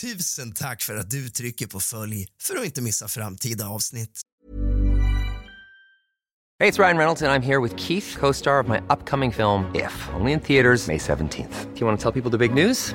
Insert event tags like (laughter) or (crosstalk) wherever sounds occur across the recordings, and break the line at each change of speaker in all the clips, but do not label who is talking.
Tusen tack för att du trycker på följ för att inte missa framtida avsnitt.
Det är Ryan Reynolds Jag är här med Keith, co-star of my upcoming film If, only in theaters May 17th. Do you want to tell people the big news?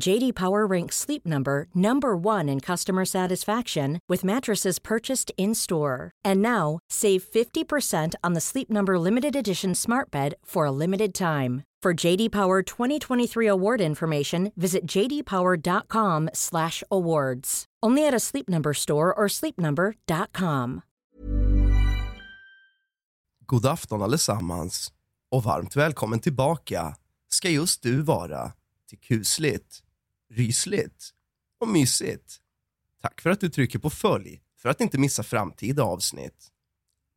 JD Power ranks Sleep Number number 1 in customer satisfaction with mattresses purchased in-store. And now, save 50% on the Sleep Number limited edition Smart Bed for a limited time. For JD Power 2023 award information, visit jdpower.com/awards. Only at a Sleep Number store or sleepnumber.com.
God afton allesammans och varmt välkommen tillbaka ska just du vara till kusligt, rysligt och mysigt. Tack för att du trycker på följ för att inte missa framtida avsnitt.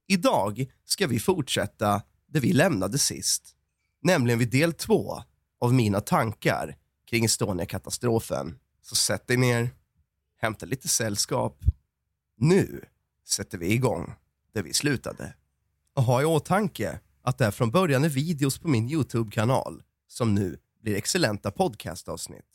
Idag ska vi fortsätta där vi lämnade sist, nämligen vid del två av mina tankar kring Estonia-katastrofen. Så sätt dig ner, hämta lite sällskap. Nu sätter vi igång där vi slutade. Och ha i åtanke att det här från början är videos på min Youtube-kanal som nu blir excellenta podcastavsnitt.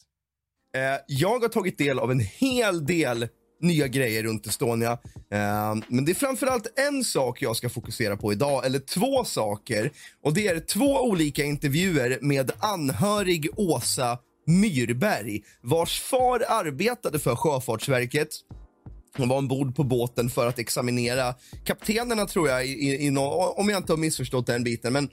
Eh, jag har tagit del av en hel del nya grejer runt Estonia. Eh, men det är framförallt en sak jag ska fokusera på idag, eller två saker. Och Det är två olika intervjuer med anhörig Åsa Myrberg vars far arbetade för Sjöfartsverket hon var ombord på båten för att examinera kaptenerna, tror jag, i, i, i om jag inte har missförstått den biten. Men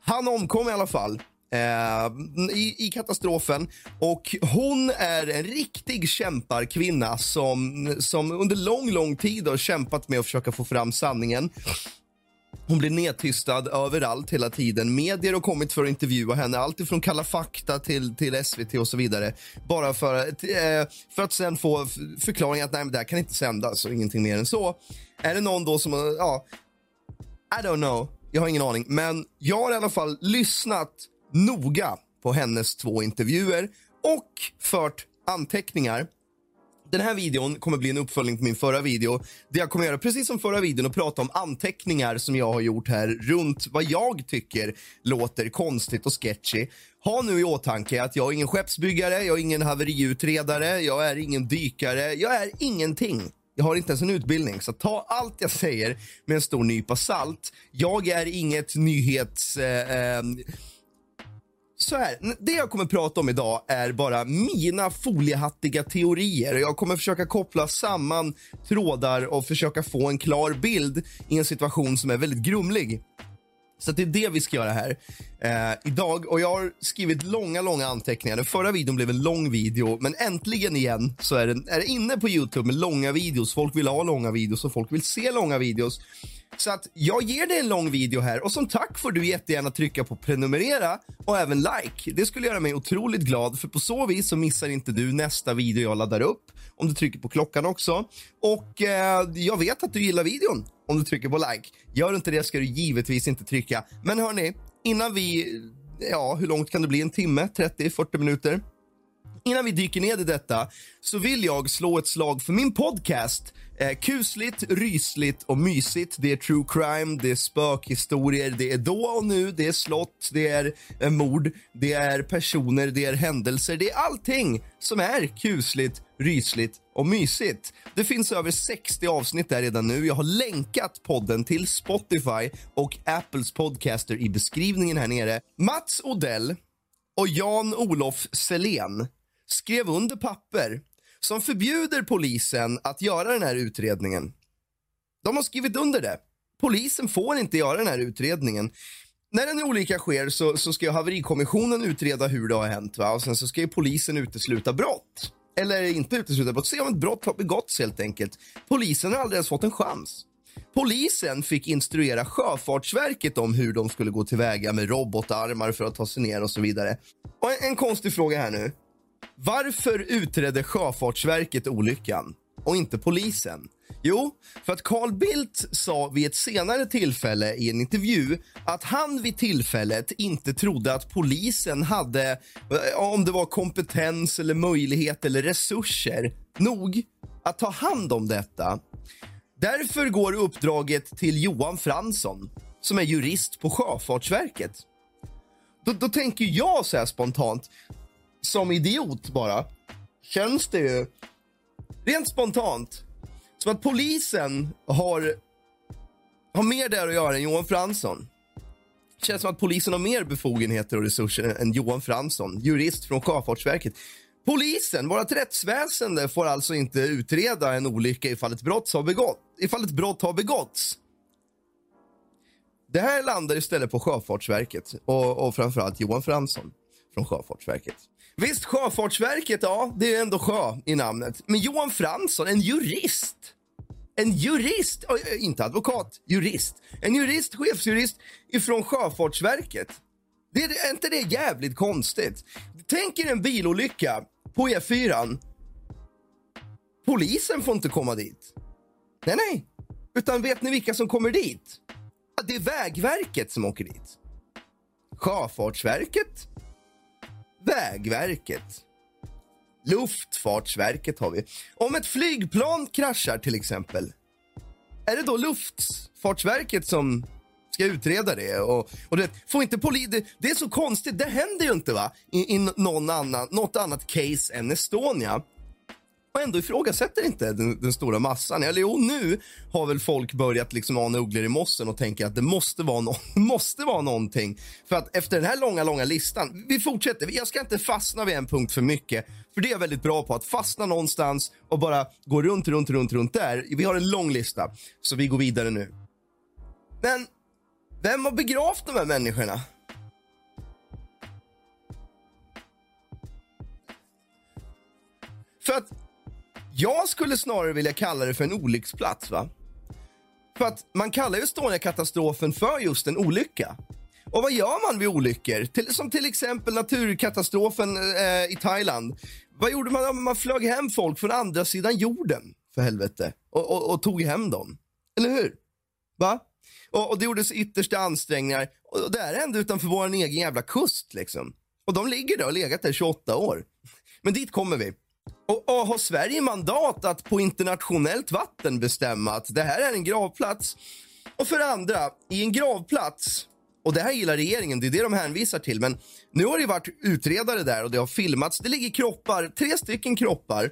han omkom i alla fall eh, i, i, katastrofen. Och Hon är en riktig kämparkvinna som, som under lång, lång tid har kämpat med att försöka få fram sanningen. Hon blir nedtystad överallt hela tiden. Medier har kommit för att intervjua henne, allt från Kalla fakta till, till SVT och så vidare. Bara för, eh, för att sen få förklaringen att nej, men det här kan inte sändas och ingenting mer än så. Är det någon då som, ja, I don't know. Jag har ingen aning. Men jag har i alla fall lyssnat noga på hennes två intervjuer och fört anteckningar den här videon kommer bli en uppföljning på min förra video. Där jag kommer göra precis som förra videon och prata om anteckningar som jag har gjort här runt vad jag tycker låter konstigt och sketchy. Ha nu i åtanke att jag är ingen skeppsbyggare, jag är ingen haveriutredare, jag är ingen dykare, jag är ingenting. Jag har inte ens en utbildning, så ta allt jag säger med en stor nypa salt. Jag är inget nyhets... Eh, eh, så här, det jag kommer prata om idag är bara mina foliehattiga teorier. Jag kommer försöka koppla samman trådar och försöka få en klar bild i en situation som är väldigt grumlig. Så det är det vi ska göra här eh, idag. Och Jag har skrivit långa, långa anteckningar. Den förra videon blev en lång video, men äntligen igen så är den är det inne på Youtube med långa videos. Folk vill ha långa videos och folk vill se långa videos. Så att jag ger dig en lång video här och som tack får du jättegärna trycka på prenumerera och även like. Det skulle göra mig otroligt glad för på så vis så missar inte du nästa video jag laddar upp om du trycker på klockan också. Och eh, jag vet att du gillar videon om du trycker på like. Gör du inte det ska du givetvis inte trycka. Men hörni, innan vi, ja hur långt kan det bli? En timme? 30-40 minuter? Innan vi dyker ner i detta så vill jag slå ett slag för min podcast Eh, kusligt, rysligt och mysigt. Det är true crime, det är spökhistorier, det är då och nu, det är slott, det är eh, mord, det är personer, det är händelser. Det är allting som är kusligt, rysligt och mysigt. Det finns över 60 avsnitt där redan nu. Jag har länkat podden till Spotify och Apples podcaster i beskrivningen här nere. Mats Odell och Jan-Olof Selén skrev under papper som förbjuder polisen att göra den här utredningen. De har skrivit under det. Polisen får inte göra den här utredningen. När en olycka sker så, så ska ju haverikommissionen utreda hur det har hänt va? och sen så ska ju polisen utesluta brott. Eller inte utesluta brott, se om ett brott har begåtts helt enkelt. Polisen har aldrig ens fått en chans. Polisen fick instruera Sjöfartsverket om hur de skulle gå tillväga med robotarmar för att ta sig ner och så vidare. Och en, en konstig fråga här nu. Varför utredde Sjöfartsverket olyckan och inte polisen? Jo, för att Carl Bildt sa vid ett senare tillfälle i en intervju att han vid tillfället inte trodde att polisen hade, eh, om det var kompetens eller möjlighet eller resurser nog att ta hand om detta. Därför går uppdraget till Johan Fransson som är jurist på Sjöfartsverket. Då, då tänker jag så här spontant, som idiot bara, känns det ju rent spontant som att polisen har, har mer där att göra än Johan Fransson. Känns som att polisen har mer befogenheter och resurser än Johan Fransson, jurist från Sjöfartsverket. Polisen, vårt rättsväsende, får alltså inte utreda en olycka ifall ett brott har, begått, ifall ett brott har begåtts. Det här landar istället på Sjöfartsverket och, och framförallt Johan Fransson från Sjöfartsverket. Visst, Sjöfartsverket, ja, det är ändå sjö i namnet. Men Johan Fransson, en jurist. En jurist, inte advokat, jurist. En jurist, chefsjurist ifrån Sjöfartsverket. Det är, är inte det jävligt konstigt? Tänk er en bilolycka på E4. Polisen får inte komma dit. Nej, nej. Utan vet ni vilka som kommer dit? Det är Vägverket som åker dit. Sjöfartsverket Vägverket. Luftfartsverket har vi. Om ett flygplan kraschar till exempel, är det då Luftfartsverket som ska utreda det? Och, och det, får inte poli det, det, är så konstigt, det händer ju inte va? i, i någon annan, något annat case än Estonia och ändå ifrågasätter inte den, den, stora massan. Eller jo, nu har väl folk börjat liksom ana ugglor i mossen och tänker att det måste vara, no (laughs) måste vara någonting. För att efter den här långa, långa listan, vi fortsätter. Jag ska inte fastna vid en punkt för mycket, för det är jag väldigt bra på. Att fastna någonstans och bara gå runt, runt, runt, runt där. Vi har en lång lista, så vi går vidare nu. Men vem har begravt de här människorna? För att jag skulle snarare vilja kalla det för en olycksplats. va? För att man kallar ju Estonia-katastrofen för just en olycka. Och vad gör man vid olyckor? Till, som till exempel naturkatastrofen eh, i Thailand. Vad gjorde man? Man flög hem folk från andra sidan jorden, för helvete. Och, och, och tog hem dem. Eller hur? Va? Och, och det gjordes yttersta ansträngningar. Och det här hände utanför vår egen jävla kust. Liksom. Och de ligger där och legat där 28 år. Men dit kommer vi. Och, och har Sverige mandat att på internationellt vatten bestämma att det här är en gravplats? Och för det andra, i en gravplats och det här gillar regeringen, det är det de hänvisar till. Men nu har det varit utredare där och det har filmats. Det ligger kroppar, tre stycken kroppar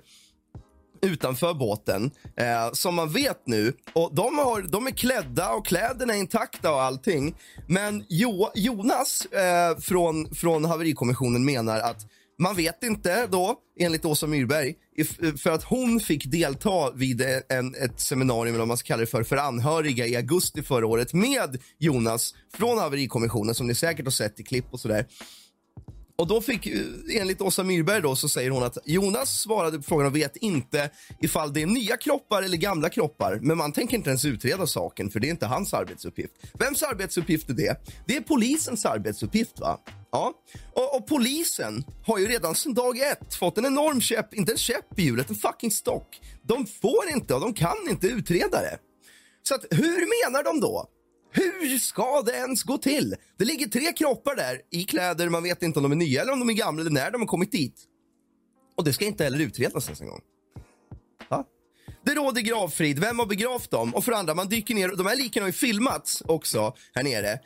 utanför båten eh, som man vet nu. Och de, har, de är klädda och kläderna är intakta och allting. Men jo, Jonas eh, från, från haverikommissionen menar att man vet inte då, enligt Åsa Myrberg, eh, för att hon fick delta vid eh, en, ett seminarium, eller vad man ska kalla det för, för anhöriga i augusti förra året med Jonas från haverikommissionen, som ni säkert har sett i klipp och sådär. Och då fick, enligt Åsa Myrberg då, så säger hon att Jonas svarade på frågan och vet inte ifall det är nya kroppar eller gamla kroppar. Men man tänker inte ens utreda saken, för det är inte hans arbetsuppgift. Vems arbetsuppgift är det? Det är polisens arbetsuppgift. va? Ja, och, och, polisen har ju redan sedan dag ett fått en enorm käpp, inte en käpp i hjulet, en fucking stock. De får inte och de kan inte utreda det. Så att, hur menar de då? Hur ska det ens gå till? Det ligger tre kroppar där i kläder, man vet inte om de är nya eller om de är gamla eller när de har kommit dit. Och det ska inte heller utredas ens en gång. Det råder gravfrid. Vem har begravt dem? Och för andra, man dyker ner. De här liken har ju filmats också här nere.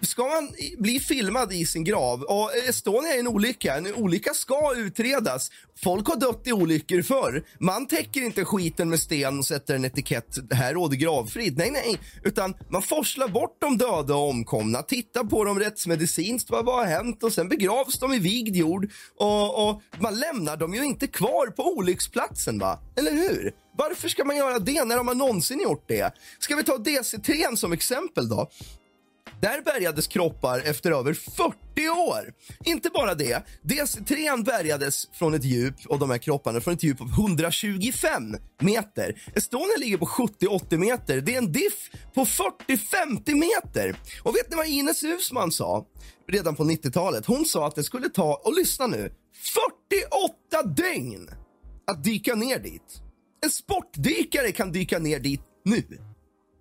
Ska man bli filmad i sin grav? Och Estonia är en olycka. En olycka ska utredas. Folk har dött i olyckor förr. Man täcker inte skiten med sten och sätter en etikett. Här råder gravfrid. Nej, nej. Utan man forslar bort de döda och omkomna. Tittar på dem rättsmedicinskt. Vad har hänt? Och sen begravs de i vigd jord. Och, och man lämnar dem ju inte kvar på olycksplatsen, va? Eller hur? Varför ska man göra det? När har man någonsin gjort det? Ska vi ta DC3 som exempel då? Där bärgades kroppar efter över 40 år. Inte bara det, DC3 bärgades från ett djup och de här kropparna från ett djup av 125 meter. Estonia ligger på 70-80 meter. Det är en diff på 40-50 meter. Och vet ni vad Ines Husman sa redan på 90-talet? Hon sa att det skulle ta, och lyssna nu, 48 dygn att dyka ner dit. En sportdykare kan dyka ner dit nu.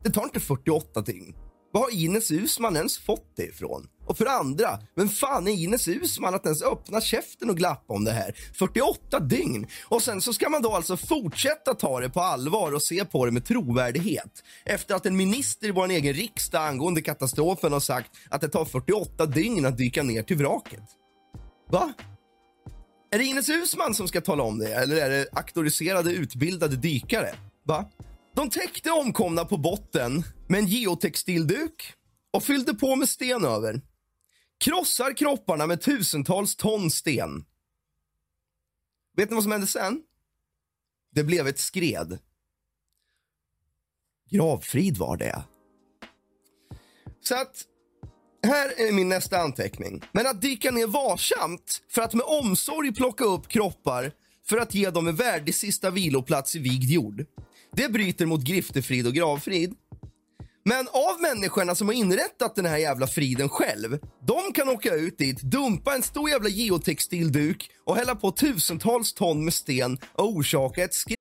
Det tar inte 48 dygn. Vad har Ines Usman ens fått det ifrån? Och för andra, vem fan är Ines Usman att ens öppna käften och glappa om det här? 48 dygn! Och sen så ska man då alltså fortsätta ta det på allvar och se på det med trovärdighet. Efter att en minister i vår egen riksdag angående katastrofen har sagt att det tar 48 dygn att dyka ner till vraket. Va? Är det Ines Husman som ska tala om det eller är det auktoriserade utbildade dykare? Va? De täckte omkomna på botten med en geotextilduk och fyllde på med sten över. Krossar kropparna med tusentals ton sten. Vet ni vad som hände sen? Det blev ett skred. Gravfrid var det. Så att här är min nästa anteckning. Men att dyka ner varsamt för att med omsorg plocka upp kroppar för att ge dem en värdig sista viloplats i vigd jord. Det bryter mot griftefrid och gravfrid. Men av människorna som har inrättat den här jävla friden själv, de kan åka ut dit, dumpa en stor jävla geotextilduk och hälla på tusentals ton med sten och orsaka ett skri...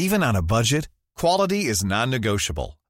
Even on a budget, quality is non-negotiable.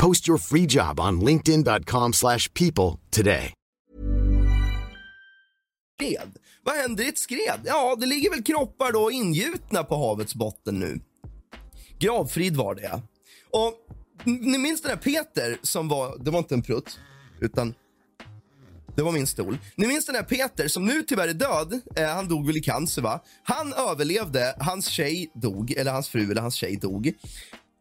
Post your free job on linkedin.com/people slash people today.
skred. Vad händer i ett skred? Ja, det ligger väl kroppar då ingjutna på havets botten nu. Gravfrid var det. Och ni minns den där Peter som var, det var inte en prutt, utan det var min stol. Ni minns den där Peter som nu tyvärr är död. Eh, han dog väl i cancer va? Han överlevde, hans tjej dog, eller hans fru eller hans tjej dog.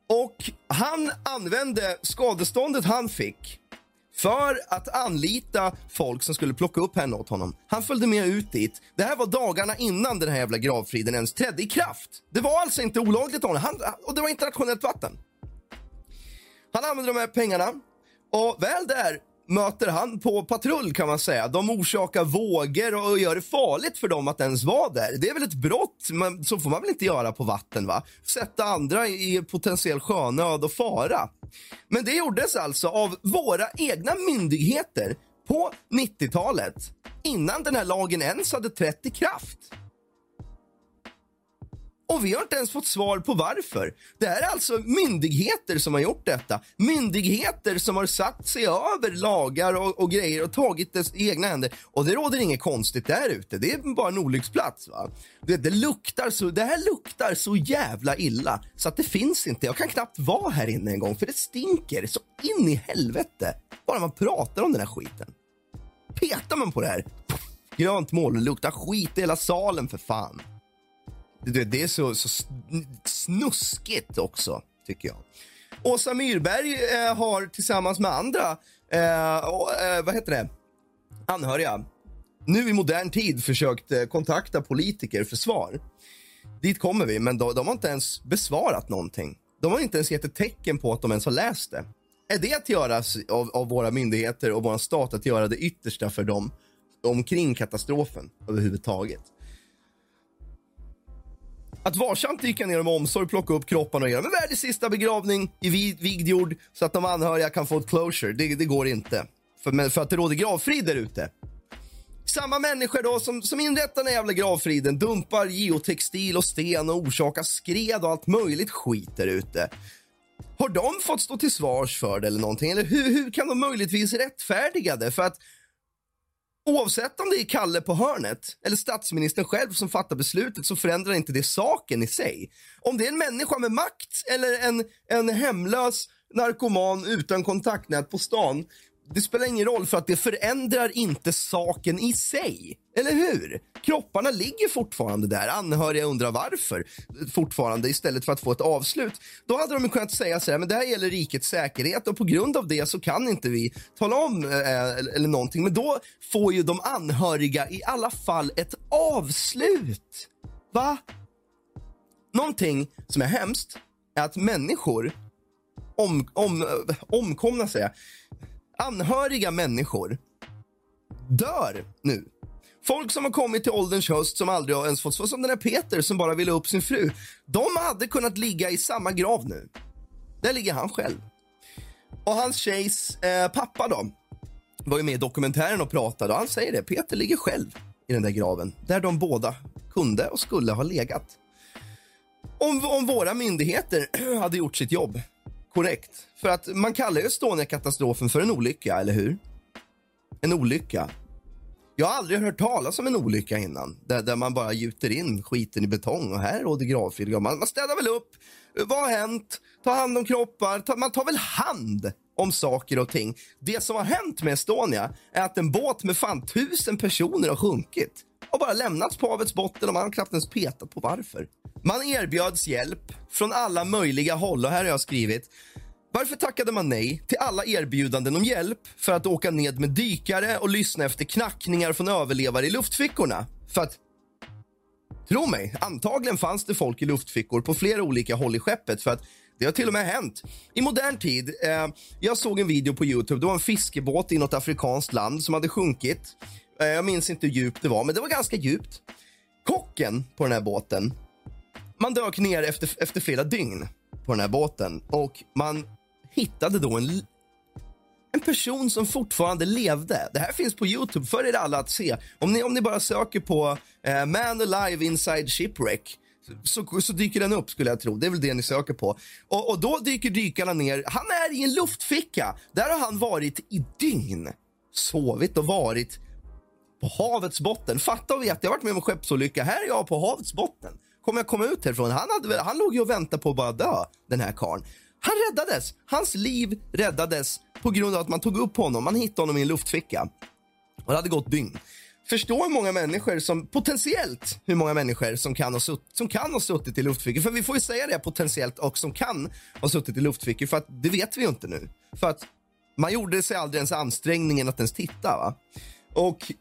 Och han använde skadeståndet han fick för att anlita folk som skulle plocka upp henne åt honom. Han följde med ut dit. Det här var dagarna innan den här jävla gravfriden ens trädde i kraft. Det var alltså inte olagligt av honom han, och det var internationellt vatten. Han använde de här pengarna och väl där möter han på patrull kan man säga. De orsakar vågor och gör det farligt för dem att ens vara där. Det är väl ett brott, men så får man väl inte göra på vatten va? Sätta andra i potentiell sjönöd och fara. Men det gjordes alltså av våra egna myndigheter på 90-talet innan den här lagen ens hade trätt i kraft. Och vi har inte ens fått svar på varför. Det här är alltså myndigheter som har gjort detta. Myndigheter som har satt sig över lagar och, och grejer och tagit det i egna händer. Och det råder inget konstigt där ute. Det är bara en olycksplats. Va? Det, det, luktar så, det här luktar så jävla illa så att det finns inte. Jag kan knappt vara här inne en gång för det stinker så in i helvete bara man pratar om den här skiten. Petar man på det här, grönt mål, det luktar skit i hela salen för fan. Det, det är så, så snuskigt också, tycker jag. Åsa Myrberg eh, har tillsammans med andra eh, och, eh, vad heter det? anhöriga nu i modern tid försökt eh, kontakta politiker för svar. Dit kommer vi, men de, de, har inte ens besvarat någonting. De har inte ens gett ett tecken på att de ens har läst det. Är det att göra av, av våra myndigheter och vår stat att göra det yttersta för dem omkring katastrofen överhuvudtaget? Att varsamt dyka ner med omsorg, plocka upp kropparna och göra en värdig sista begravning i vigd jord så att de anhöriga kan få ett closure, det, det går inte. För, för att det råder gravfrid där ute. Samma människor då som, som inrättar den jävla gravfriden dumpar geotextil och sten och orsakar skred och allt möjligt skit där ute. Har de fått stå till svars för det eller någonting? Eller hur, hur kan de möjligtvis rättfärdiga det? För att Oavsett om det är Kalle på hörnet eller statsministern själv som fattar beslutet så förändrar inte det saken i sig. Om det är en människa med makt eller en, en hemlös narkoman utan kontaktnät på stan det spelar ingen roll för att det förändrar inte saken i sig. Eller hur? Kropparna ligger fortfarande där. Anhöriga undrar varför fortfarande istället för att få ett avslut. Då hade de kunnat säga så här, men det här gäller rikets säkerhet och på grund av det så kan inte vi tala om eh, eller någonting. Men då får ju de anhöriga i alla fall ett avslut. Va? Någonting som är hemskt är att människor om, om, eh, omkomna säga, anhöriga människor dör nu. Folk som har kommit till ålderns höst som aldrig har ens fått så som den här Peter som bara ville upp sin fru. De hade kunnat ligga i samma grav nu. Där ligger han själv. Och hans tjejs eh, pappa då var ju med i dokumentären och pratade och han säger det. Peter ligger själv i den där graven där de båda kunde och skulle ha legat. Om, om våra myndigheter (clears throat) hade gjort sitt jobb korrekt. För att man kallar ju Estonia-katastrofen för en olycka, eller hur? En olycka. Jag har aldrig hört talas om en olycka innan där, där man bara gjuter in skiten i betong och här råder gravfrid. Man, man städar väl upp. Vad har hänt? Ta hand om kroppar. Ta, man tar väl hand om saker och ting. Det som har hänt med Estonia är att en båt med fan tusen personer har sjunkit har bara lämnats på havets botten och man har knappt ens petat på varför. Man erbjöds hjälp från alla möjliga håll och här har jag skrivit varför tackade man nej till alla erbjudanden om hjälp för att åka ned med dykare och lyssna efter knackningar från överlevare i luftfickorna? För att, tro mig, antagligen fanns det folk i luftfickor på flera olika håll i skeppet för att det har till och med hänt. I modern tid, eh, jag såg en video på Youtube, det var en fiskebåt i något afrikanskt land som hade sjunkit. Eh, jag minns inte hur djupt det var, men det var ganska djupt. Kocken på den här båten, man dök ner efter, efter flera dygn på den här båten och man hittade då en, en person som fortfarande levde. Det här finns på Youtube för er alla att se. Om ni, om ni bara söker på eh, Man Alive Inside Shipwreck så, så, dyker den upp skulle jag tro. Det är väl det ni söker på. Och, och då dyker dykarna ner. Han är i en luftficka. Där har han varit i dygn. Sovit och varit på havets botten. Fatta och veta, jag har varit med om en skeppsolycka. Här är jag på havets botten. Kommer jag komma ut härifrån? Han, hade, han låg ju och väntade på att bara dö, den här karln. Han räddades. Hans liv räddades på grund av att man tog upp honom. Man hittade honom i en luftficka. Och det hade gått dygn. Förstå hur många människor som, potentiellt hur många människor som kan ha, sutt, som kan ha suttit i luftfickor. För vi får ju säga det potentiellt och som kan ha suttit i luftfickor för att det vet vi ju inte nu. För att man gjorde sig aldrig ens ansträngningen att ens titta. Va? Och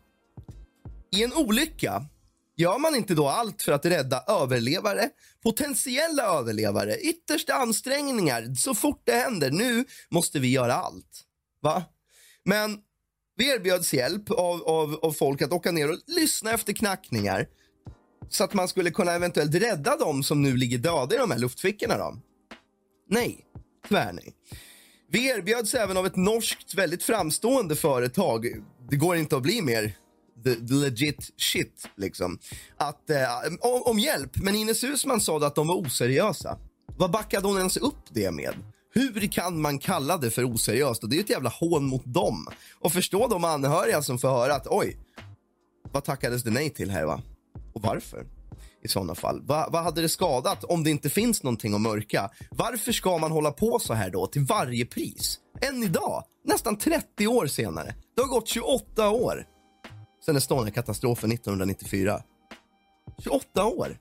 i en olycka Gör man inte då allt för att rädda överlevare, potentiella överlevare, yttersta ansträngningar så fort det händer? Nu måste vi göra allt. Va? Men vi erbjöds hjälp av, av, av folk att åka ner och lyssna efter knackningar så att man skulle kunna eventuellt rädda dem som nu ligger döda i de här luftfickorna. Då. Nej, tyvärr nej. Vi erbjöds även av ett norskt väldigt framstående företag. Det går inte att bli mer the, the legit shit, liksom. Att, eh, om, om hjälp, men Ines Husman sa att de var oseriösa. Vad backade hon ens upp det med? Hur kan man kalla det för oseriöst? Och det är ett jävla hån mot dem. Och förstå de anhöriga som får höra att oj, vad tackades det nej till här va? Och varför? I sådana fall. Va, vad hade det skadat om det inte finns någonting att mörka? Varför ska man hålla på så här då till varje pris? Än idag, nästan 30 år senare. Det har gått 28 år sen Estonia-katastrofen 1994. 28 år.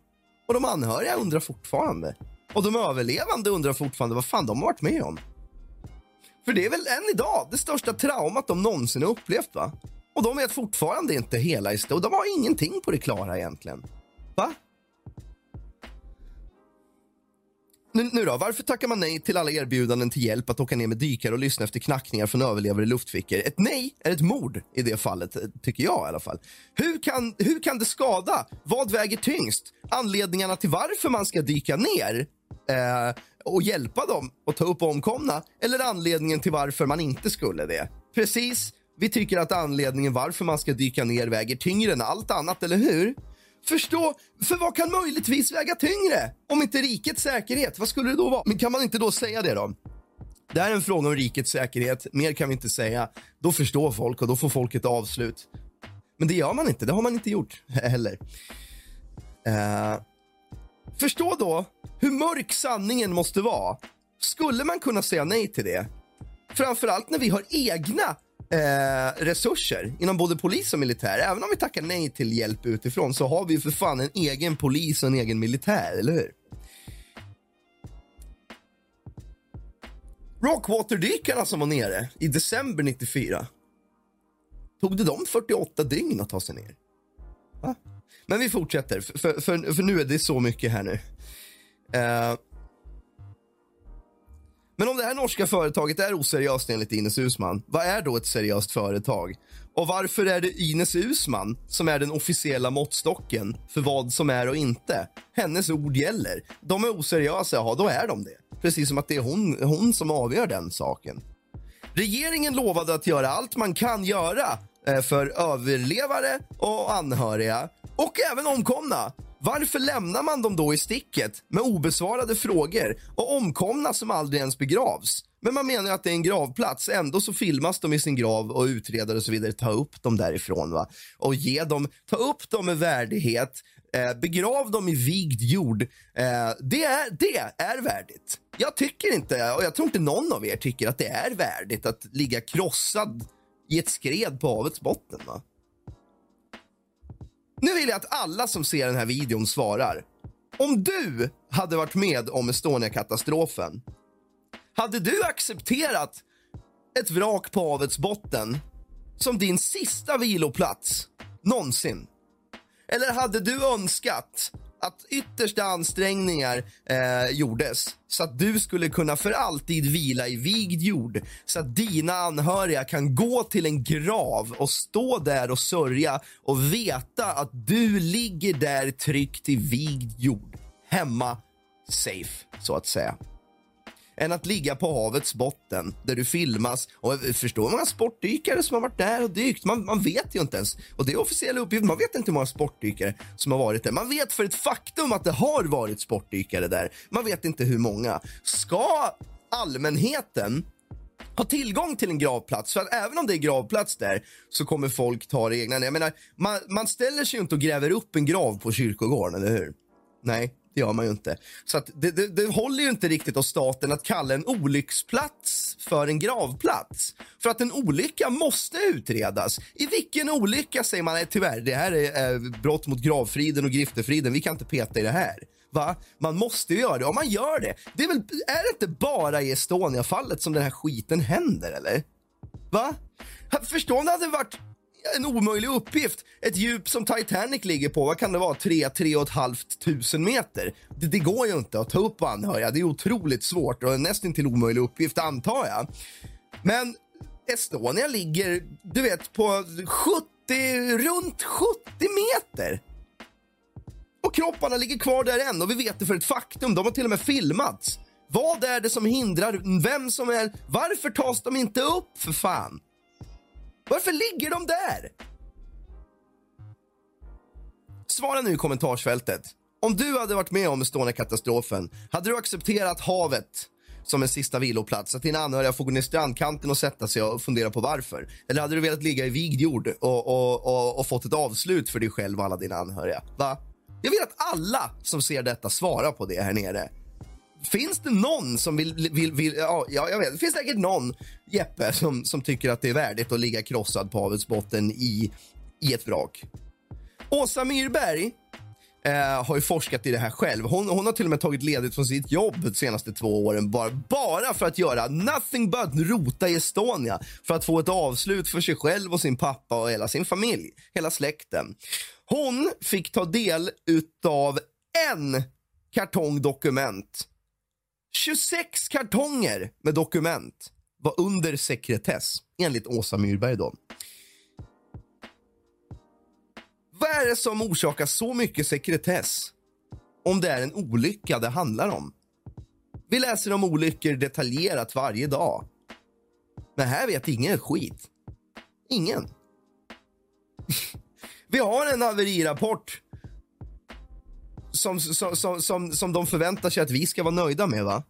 Och de anhöriga undrar fortfarande. Och de överlevande undrar fortfarande vad fan de har varit med om. För det är väl än idag det största traumat de någonsin har upplevt va? Och de vet fortfarande inte hela historien. De har ingenting på det klara egentligen. Va? Nu, nu, då, varför tackar man nej till alla erbjudanden till hjälp att åka ner med dykare och lyssna efter knackningar från överlevare i luftfickor? Ett nej är ett mord i det fallet, eh, tycker jag i alla fall. Hur kan, hur kan det skada? Vad väger tyngst? Anledningarna till varför man ska dyka ner eh, och hjälpa dem och ta upp omkomna eller anledningen till varför man inte skulle det? Precis, vi tycker att anledningen varför man ska dyka ner väger tyngre än allt annat, eller hur? Förstå, för vad kan möjligtvis väga tyngre? Om inte rikets säkerhet, vad skulle det då vara? Men kan man inte då säga det då? Det här är en fråga om rikets säkerhet, mer kan vi inte säga. Då förstår folk och då får folk ett avslut. Men det gör man inte, det har man inte gjort (laughs) heller. Uh, förstå då hur mörk sanningen måste vara. Skulle man kunna säga nej till det? Framförallt när vi har egna eh, resurser inom både polis och militär. Även om vi tackar nej till hjälp utifrån så har vi för fan en egen polis och en egen militär, eller hur? Rockwaterdykarna som var nere i december 94. Tog det dem 48 dygn att ta sig ner? Va? Men vi fortsätter, för, för, för, nu är det så mycket här nu. Eh, men om det här norska företaget är oseriöst enligt Ines Usman, vad är då ett seriöst företag? Och varför är det Ines Usman som är den officiella måttstocken för vad som är och inte? Hennes ord gäller. De är oseriösa, ja då är de det. Precis som att det är hon, hon som avgör den saken. Regeringen lovade att göra allt man kan göra eh, för överlevare och anhöriga och även omkomna varför lämnar man dem då i sticket med obesvarade frågor och omkomna som aldrig ens begravs? Men man menar att det är en gravplats. Ändå så filmas de i sin grav och utredare och så vidare tar upp dem därifrån va? och ge dem, ta upp dem med värdighet, eh, begrav dem i vigd jord. Eh, det, är, det är värdigt. Jag tycker inte, och jag tror inte någon av er tycker att det är värdigt att ligga krossad i ett skred på havets botten. Va? Nu vill jag att alla som ser den här videon svarar. Om du hade varit med om Estonia-katastrofen, hade du accepterat ett vrak på havets botten som din sista viloplats någonsin? Eller hade du önskat att yttersta ansträngningar eh, gjordes så att du skulle kunna för alltid vila i vigd jord så att dina anhöriga kan gå till en grav och stå där och sörja och veta att du ligger där tryggt i vigd jord, hemma, safe, så att säga än att ligga på havets botten där du filmas. Och eh, förstår hur många sportdykare som har varit där och dykt? Man, man vet ju inte ens. Och det är officiella uppgifter. Man vet inte hur många sportdykare som har varit där. Man vet för ett faktum att det har varit sportdykare där. Man vet inte hur många. Ska allmänheten ha tillgång till en gravplats. För att även om det är gravplats där så kommer folk ta det egna. Jag menar, man, man ställer sig ju inte och gräver upp en grav på kyrkogården, eller hur? Nej, det gör man ju inte. Så att det, det, det håller ju inte riktigt av staten att kalla en olycksplats för en gravplats. För att en olycka måste utredas. I vilken olycka säger man, nej tyvärr, det här är eh, brott mot gravfriden och griftefriden, vi kan inte peta i det här. Va? Man måste ju göra det. Om man gör det, det är, väl, är det inte bara i Estonia-fallet som den här skiten händer, eller? Va? Förstå om det hade varit en omöjlig uppgift. Ett djup som Titanic ligger på, vad kan det vara, 3 och ett halvt tusen meter? Det, det, går ju inte att ta upp anhöriga. Det är otroligt svårt och en nästan till omöjlig uppgift, antar jag. Men Estonia ligger, du vet, på 70, runt 70 meter. Och kropparna ligger kvar där än och vi vet det för ett faktum. De har till och med filmats. Vad är det som hindrar vem som är... Varför tas de inte upp för fan? Varför ligger de där? Svara nu i kommentarsfältet. Om du hade varit med om Estonia-katastrofen, hade du accepterat havet som en sista viloplats? Att dina anhöriga får gå ner strandkanten och sätta sig och fundera på varför? Eller hade du velat ligga i vigd jord och, och, och, och fått ett avslut för dig själv och alla dina anhöriga? Va? Jag vill att alla som ser detta svarar på det här nere. Finns det någon som vill... vill, vill ja, jag vet. Det finns säkert någon, Jeppe, som, som tycker att det är värdigt att ligga krossad på havets botten i, i ett vrak. Åsa Myrberg eh, har ju forskat i det här själv. Hon, hon har till och med tagit ledigt från sitt jobb de senaste två åren bara, bara för att göra nothing but rota i Estonia för att få ett avslut för sig själv och sin pappa och hela sin familj, hela släkten. Hon fick ta del av en kartong dokument. 26 kartonger med dokument var under sekretess, enligt Åsa Myrberg. Då. Vad är det som orsakar så mycket sekretess om det är en olycka det handlar om? Vi läser om olyckor detaljerat varje dag. Men här vet ingen skit. Ingen. (laughs) Vi har en haverirapport som, som, som, som, som de förväntar sig att vi ska vara nöjda med. va?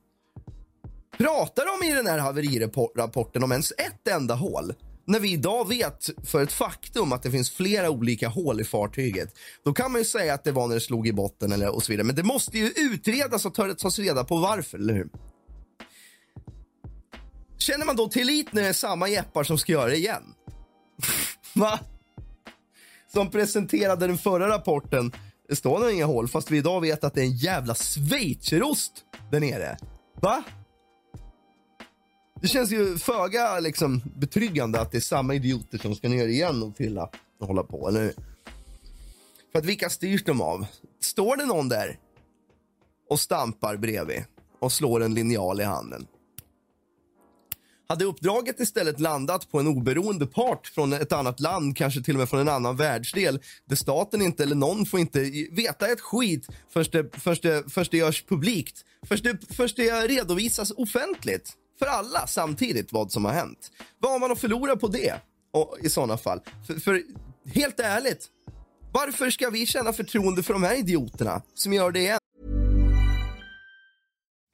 Pratar de i den här haverirapporten om ens ett enda hål? När vi idag vet för ett faktum att det finns flera olika hål i fartyget. Då kan man ju säga att det var när det slog i botten eller och så vidare. Men det måste ju utredas och tas reda på varför, eller hur? Känner man då tillit när det är samma jeppar som ska göra det igen? (laughs) Va? Som presenterade den förra rapporten det står nog inga hål, fast vi idag vet att det är en jävla schweizerost där nere. Va? Det känns ju föga liksom, betryggande att det är samma idioter som ska ner igen och fylla och hålla på, eller För att vilka styrs de av? Står det någon där och stampar bredvid och slår en linjal i handen? Hade uppdraget istället landat på en oberoende part från ett annat land, kanske till och med från en annan världsdel, där staten inte eller någon får inte veta ett skit först det, först det, först det görs publikt, först det, först det redovisas offentligt för alla samtidigt vad som har hänt. Vad har man att förlora på det och, i sådana fall? För, för helt ärligt, varför ska vi känna förtroende för de här idioterna som gör det igen?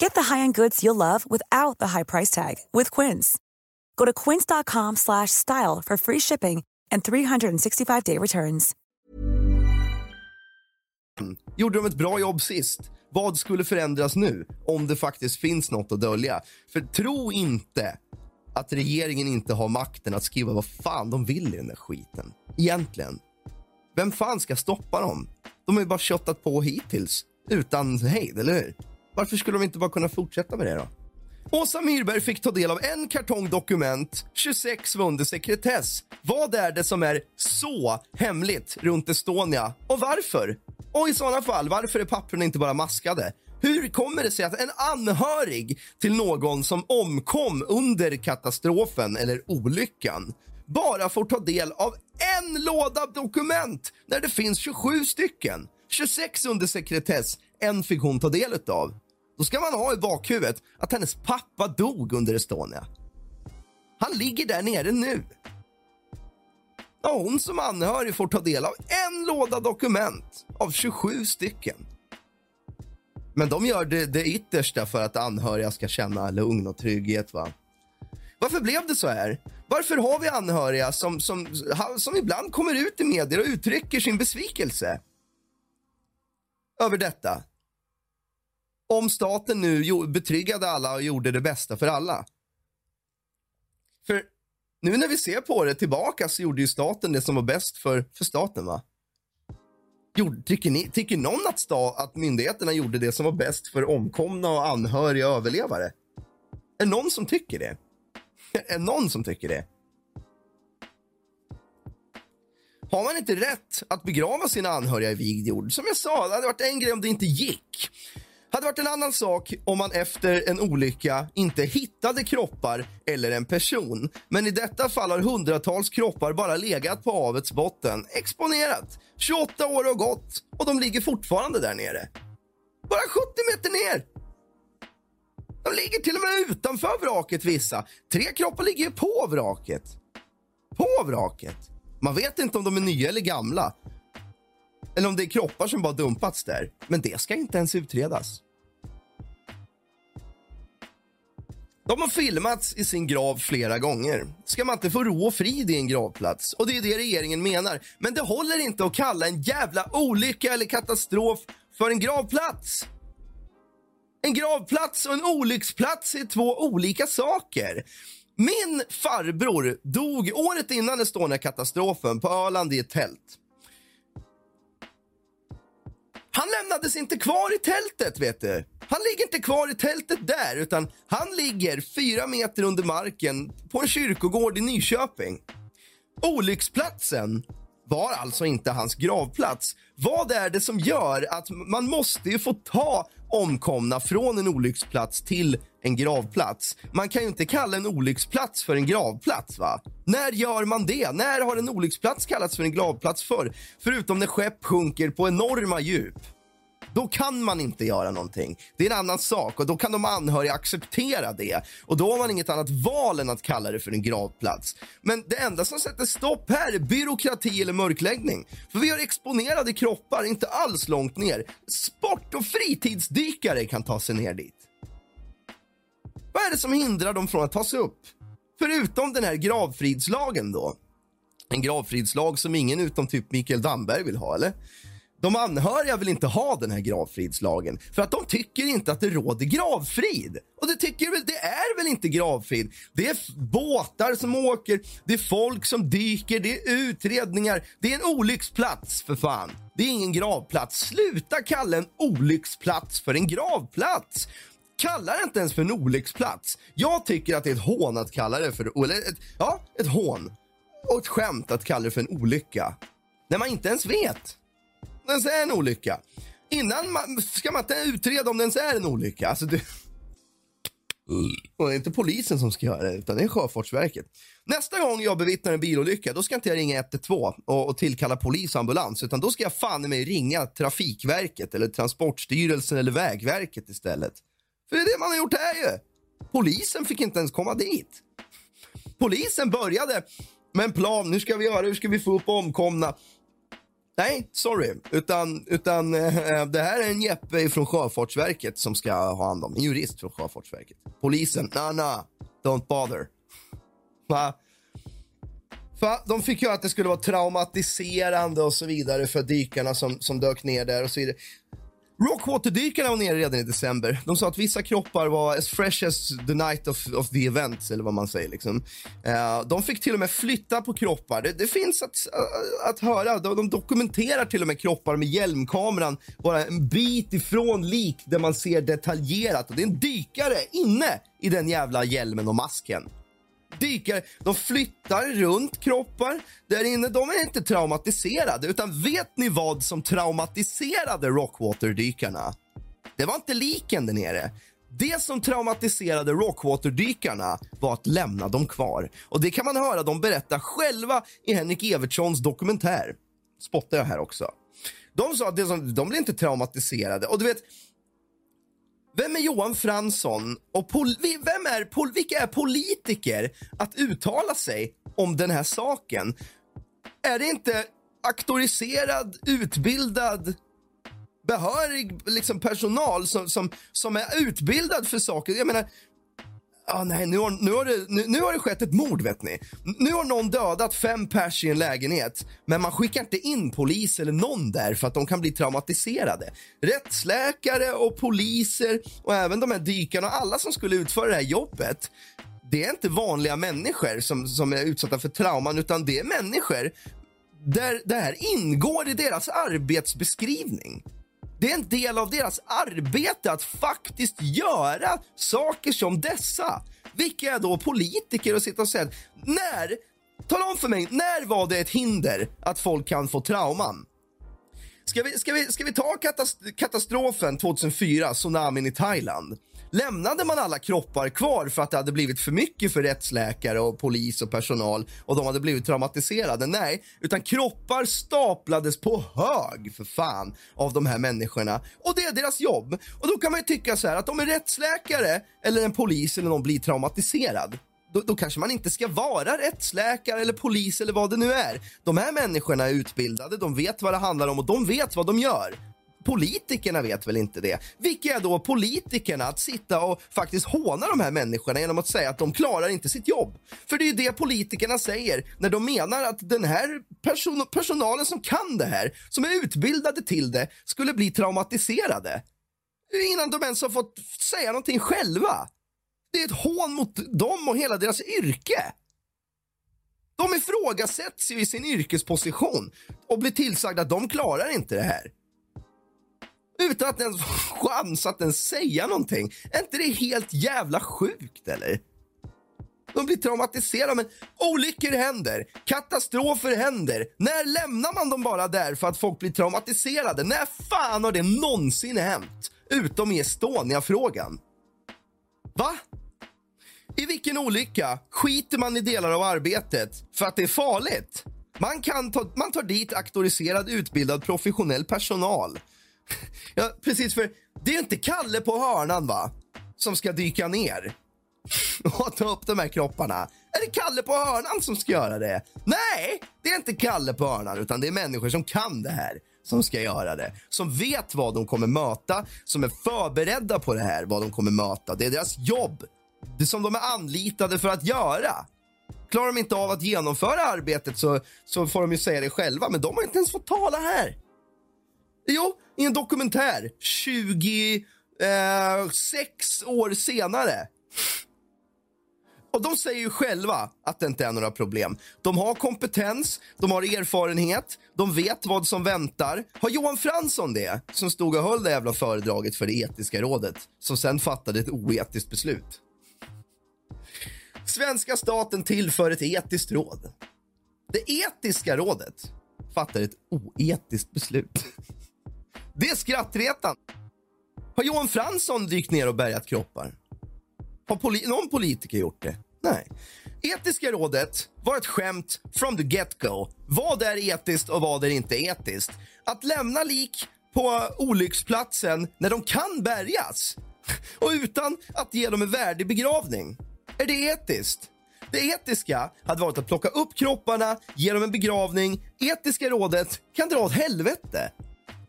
Get the high-end goods you'll love without the high price tag with Quince. Go to quince.com/style for free shipping and 365-day returns.
Gjorde de ett bra jobb sist? Vad skulle förändras nu om det faktiskt finns något att dölja? För tro inte att regeringen inte har makten att skriva vad fan de vill i den där skiten. Egentligen. Vem fan ska stoppa dem? De har ju bara köttat på hittills utan hejd, eller hur? Varför skulle de inte bara kunna fortsätta med det då? Åsa Myrberg fick ta del av en kartong dokument, 26 var under sekretess. Vad är det som är så hemligt runt Estonia och varför? Och i sådana fall, varför är papperna inte bara maskade? Hur kommer det sig att en anhörig till någon som omkom under katastrofen eller olyckan bara får ta del av en låda dokument när det finns 27 stycken? 26 under sekretess, en fick hon ta del av. Då ska man ha i bakhuvudet att hennes pappa dog under Estonia. Han ligger där nere nu. Och hon som anhörig får ta del av en låda dokument av 27 stycken. Men de gör det, det yttersta för att anhöriga ska känna lugn och trygghet. Va? Varför blev det så här? Varför har vi anhöriga som, som, som ibland kommer ut i medier och uttrycker sin besvikelse över detta? Om staten nu betryggade alla och gjorde det bästa för alla. För nu när vi ser på det tillbaka så gjorde ju staten det som var bäst för, för staten. va? tycker, ni, tycker någon att, sta, att myndigheterna gjorde det som var bäst för omkomna och anhöriga och överlevare? Är det någon som tycker det? (laughs) är det någon som tycker det? Har man inte rätt att begrava sina anhöriga i vigd jord? Som jag sa, det hade varit en grej om det inte gick hade varit en annan sak om man efter en olycka inte hittade kroppar eller en person. Men i detta fall har hundratals kroppar bara legat på havets botten, exponerat. 28 år har gått och de ligger fortfarande där nere. Bara 70 meter ner! De ligger till och med utanför vraket vissa. Tre kroppar ligger på vraket. På vraket. Man vet inte om de är nya eller gamla. Eller om det är kroppar som bara dumpats där. Men det ska inte ens utredas. De har filmats i sin grav flera gånger. Ska man inte få ro och frid i en gravplats? Och det är det regeringen menar. Men det håller inte att kalla en jävla olycka eller katastrof för en gravplats. En gravplats och en olycksplats är två olika saker. Min farbror dog året innan Estonia-katastrofen på Öland i ett tält. Han lämnades inte kvar i tältet, vet du. Han ligger inte kvar i tältet där, utan han ligger fyra meter under marken på en kyrkogård i Nyköping. Olycksplatsen var alltså inte hans gravplats. Vad är det som gör att man måste ju få ta omkomna från en olycksplats till en gravplats? Man kan ju inte kalla en olycksplats för en gravplats. va? När gör man det? När har en olycksplats kallats för en gravplats för? Förutom när skepp sjunker på enorma djup. Då kan man inte göra någonting. Det är en annan sak och då kan de anhöriga acceptera det. Och då har man inget annat val än att kalla det för en gravplats. Men det enda som sätter stopp här är byråkrati eller mörkläggning. För vi har exponerade kroppar inte alls långt ner. Sport och fritidsdykare kan ta sig ner dit. Vad är det som hindrar dem från att ta sig upp? Förutom den här gravfridslagen då. En gravfridslag som ingen utom typ Mikael Damberg vill ha, eller? De anhöriga vill inte ha den här gravfridslagen för att de tycker inte att det råder gravfrid. Och det tycker väl, det är väl inte gravfrid? Det är båtar som åker, det är folk som dyker, det är utredningar. Det är en olycksplats för fan. Det är ingen gravplats. Sluta kalla en olycksplats för en gravplats. Kalla det inte ens för en olycksplats. Jag tycker att det är ett hån att kalla det för, eller ett, ja, ett hån. Och ett skämt att kalla det för en olycka. När man inte ens vet det ens är en olycka. Innan man, ska man inte utreda om det ens är en olycka. Alltså det, och det är inte polisen som ska göra det, utan det är Sjöfartsverket. Nästa gång jag bevittnar en bilolycka, då ska inte jag ringa 112 och, och tillkalla polis och ambulans, utan då ska jag fan i mig ringa Trafikverket eller Transportstyrelsen eller Vägverket istället. För det är det man har gjort här ju. Polisen fick inte ens komma dit. Polisen började med en plan. Nu ska vi göra, hur ska vi få upp omkomna? Nej, sorry. Utan, utan äh, det här är en Jeppe från Sjöfartsverket som ska ha hand om. En jurist från Sjöfartsverket. Polisen, na na, don't bother. Va? Va? de fick ju att det skulle vara traumatiserande och så vidare för dykarna som, som dök ner där och så vidare. Rockwater-dykarna var nere redan i december. De sa att vissa kroppar var as fresh as the night of, of the event, eller vad man säger. Liksom. Uh, de fick till och med flytta på kroppar. Det, det finns att, uh, att höra. De, de, dokumenterar till och med kroppar med hjälmkameran bara en bit ifrån lik där man ser detaljerat. Och det är en dykare inne i den jävla hjälmen och masken dykare. De flyttar runt kroppar där inne. De är inte traumatiserade, utan vet ni vad som traumatiserade Rockwater-dykarna? Det var inte liken där nere. Det som traumatiserade Rockwater-dykarna var att lämna dem kvar. Och Det kan man höra dem berätta själva i Henrik Evertssons dokumentär. Spottar jag här också. De sa att det som, de blev inte traumatiserade. Och du vet, vem är Johan Fransson och vem är pol vilka är politiker att uttala sig om den här saken? Är det inte auktoriserad, utbildad, behörig liksom personal som, som, som är utbildad för saker? Jag menar, Ah, nej, nu har, nu, har det, nu, nu har det skett ett mord, vet ni. Nu har någon dödat fem pers i en lägenhet, men man skickar inte in polis eller någon där för att de kan bli traumatiserade. Rättsläkare och poliser och även de här dykarna, och alla som skulle utföra det här jobbet, det är inte vanliga människor som, som är utsatta för trauman, utan det är människor där det här ingår i deras arbetsbeskrivning. Det är en del av deras arbete att faktiskt göra saker som dessa. Vilka är då politiker och sitta och säga när, tala om för mig, när var det ett hinder att folk kan få trauman? Ska vi, ska vi, ska vi ta katastrofen 2004, tsunamin i Thailand? Lämnade man alla kroppar kvar för att det hade blivit för mycket för rättsläkare och polis och personal och de hade blivit traumatiserade? Nej, utan kroppar staplades på hög för fan av de här människorna och det är deras jobb. Och då kan man ju tycka så här att om en rättsläkare eller en polis eller någon blir traumatiserad då, då, kanske man inte ska vara rättsläkare eller polis eller vad det nu är. De här människorna är utbildade, de vet vad det handlar om och de vet vad de gör. Politikerna vet väl inte det? Vilka är då politikerna att sitta och faktiskt håna de här människorna genom att säga att de klarar inte sitt jobb? För det är ju det politikerna säger när de menar att den här person personalen som kan det här, som är utbildade till det, skulle bli traumatiserade. Innan de ens har fått säga någonting själva. Det är ett hån mot dem och hela deras yrke. De ifrågasätts ju i sin yrkesposition och blir tillsagda att de klarar inte det här. Utan att ens få (laughs) chans att ens säga någonting. Är inte det helt jävla sjukt eller? De blir traumatiserade, men olyckor händer, katastrofer händer. När lämnar man dem bara där för att folk blir traumatiserade? När fan har det någonsin hänt? Utom i Estonia-frågan. Va? I vilken olycka skiter man i delar av arbetet för att det är farligt? Man, kan ta, man tar dit auktoriserad, utbildad, professionell personal Ja, precis. För det är inte Kalle på hörnan va? som ska dyka ner och ta upp de här kropparna. Är det Kalle på hörnan som ska göra det? Nej, det är inte Kalle på hörnan, utan det är människor som kan det här som ska göra det. Som vet vad de kommer möta, som är förberedda på det här, vad de kommer möta. Det är deras jobb. Det som de är anlitade för att göra. Klarar de inte av att genomföra arbetet så, så får de ju säga det själva, men de har inte ens fått tala här. Jo, i en dokumentär 26 eh, år senare. Och De säger ju själva att det inte är några problem. De har kompetens, de har erfarenhet, de vet vad som väntar. Har Johan Fransson det, som stod och höll det jävla föredraget för det etiska rådet, som sen fattade ett oetiskt beslut? Svenska staten tillför ett etiskt råd. Det etiska rådet fattar ett oetiskt beslut. Det är skrattretan. Har Johan Fransson dykt ner och bärgat kroppar? Har poli någon politiker gjort det? Nej. Etiska rådet var ett skämt from the get-go. Vad är etiskt och vad är inte etiskt? Att lämna lik på olycksplatsen när de kan bärgas (laughs) och utan att ge dem en värdig begravning. Är det etiskt? Det etiska hade varit att plocka upp kropparna, ge dem en begravning. Etiska rådet kan dra åt helvete.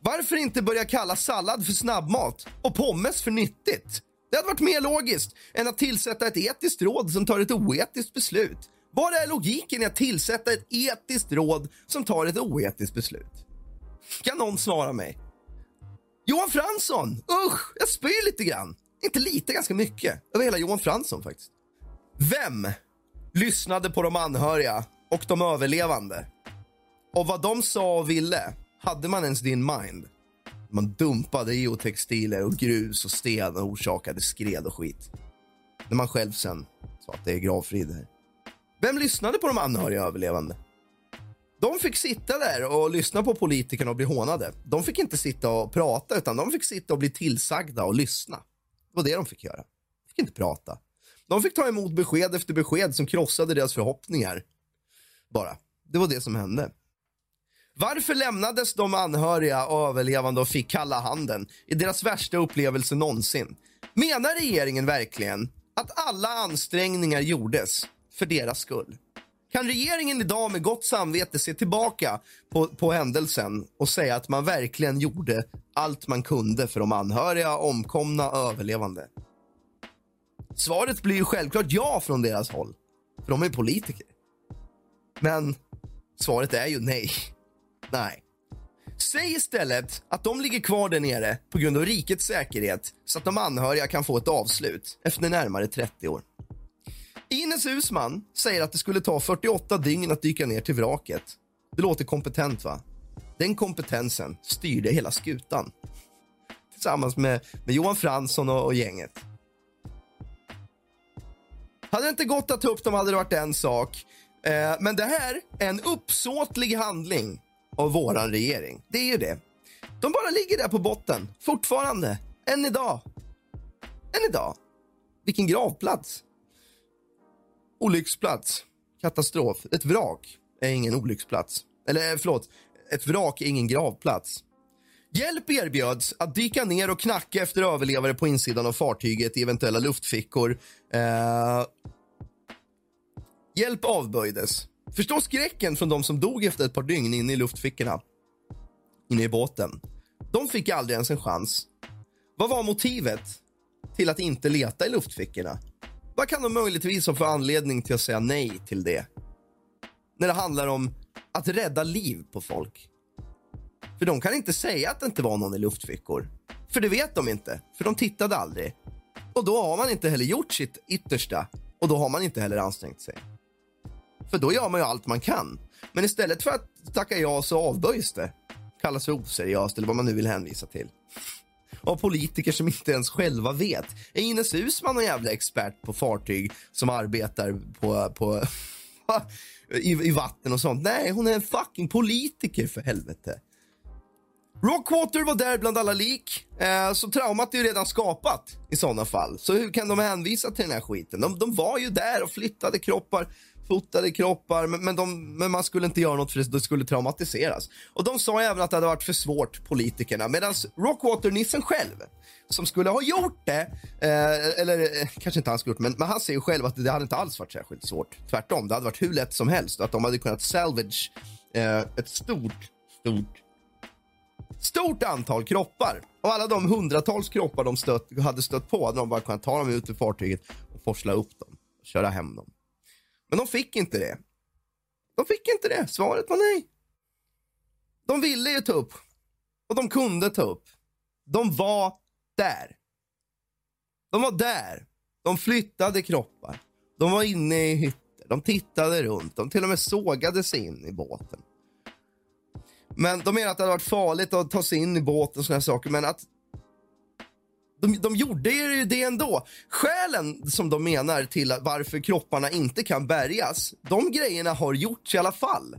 Varför inte börja kalla sallad för snabbmat och pommes för nyttigt? Det hade varit mer logiskt än att tillsätta ett etiskt råd som tar ett oetiskt beslut. Vad är logiken i att tillsätta ett etiskt råd som tar ett oetiskt beslut? Kan någon svara mig? Johan Fransson! Usch, jag spyr lite grann. Inte lite, ganska mycket. Över hela Johan Fransson faktiskt. Vem lyssnade på de anhöriga och de överlevande? Och vad de sa och ville hade man ens din mind? Man dumpade geotextiler och grus och sten och orsakade skred och skit. När man själv sen sa att det är gravfrid här. Vem lyssnade på de anhöriga överlevande? De fick sitta där och lyssna på politikerna och bli hånade. De fick inte sitta och prata, utan de fick sitta och bli tillsagda och lyssna. Det var det de fick göra. De fick inte prata. De fick ta emot besked efter besked som krossade deras förhoppningar. Bara. Det var det som hände. Varför lämnades de anhöriga och överlevande och fick kalla handen i deras värsta upplevelse någonsin? Menar regeringen verkligen att alla ansträngningar gjordes för deras skull? Kan regeringen idag med gott samvete se tillbaka på, på händelsen och säga att man verkligen gjorde allt man kunde för de anhöriga, omkomna, överlevande? Svaret blir ju självklart ja från deras håll, för de är politiker. Men svaret är ju nej. Nej. Säg istället att de ligger kvar där nere på grund av rikets säkerhet så att de anhöriga kan få ett avslut efter närmare 30 år. Ines Husman säger att det skulle ta 48 dygn att dyka ner till vraket. Det låter kompetent, va? Den kompetensen styrde hela skutan tillsammans med, med Johan Fransson och, och gänget. Hade det inte gått att ta upp dem hade det varit en sak. Eh, men det här är en uppsåtlig handling av våran regering. Det är ju det. De bara ligger där på botten, fortfarande. Än idag. Än idag. Vilken gravplats. Olycksplats. Katastrof. Ett vrak är ingen olycksplats. Eller eh, förlåt, ett vrak är ingen gravplats. Hjälp erbjöds att dyka ner och knacka efter överlevare på insidan av fartyget i eventuella luftfickor. Eh... Hjälp avböjdes. Förstå skräcken från de som dog efter ett par dygn inne i luftfickorna. Inne i båten. De fick aldrig ens en chans. Vad var motivet till att inte leta i luftfickorna? Vad kan de möjligtvis ha för anledning till att säga nej till det? När det handlar om att rädda liv på folk. För de kan inte säga att det inte var någon i luftfickor. För det vet de inte, för de tittade aldrig. Och då har man inte heller gjort sitt yttersta och då har man inte heller ansträngt sig. För då gör man ju allt man kan. Men istället för att tacka ja så avböjs det. Kallas för oseriöst eller vad man nu vill hänvisa till. Av politiker som inte ens själva vet. Är Ines Husman någon jävla expert på fartyg som arbetar på, på (laughs) i, i vatten och sånt? Nej, hon är en fucking politiker för helvete. Rockwater var där bland alla lik, eh, så traumat är ju redan skapat i sådana fall. Så hur kan de hänvisa till den här skiten? De, de var ju där och flyttade kroppar fotade kroppar, men, men, de, men, man skulle inte göra något för det, skulle traumatiseras. Och de sa även att det hade varit för svårt, politikerna, medan Rockwater-nissen själv, som skulle ha gjort det, eh, eller eh, kanske inte han skulle gjort men, men han säger själv att det hade inte alls varit särskilt svårt. Tvärtom, det hade varit hur lätt som helst att de hade kunnat salvage eh, ett stort, stort stort antal kroppar. Och alla de hundratals kroppar de stött, hade stött på hade de bara kunnat ta dem ut ur fartyget och forsla upp dem och köra hem dem. Men de fick inte det. De fick inte det. Svaret var nej. De ville ju ta upp. Och de kunde ta upp. De var där. De var där. De flyttade kroppar. De var inne i hytter. De tittade runt. De till och med sågade sig in i båten. Men de menar att det hade varit farligt att ta sig in i båten och såna saker. Men att de, de gjorde ju det ändå. Skälen som de menar till varför kropparna inte kan bärgas, de grejerna har gjorts i alla fall.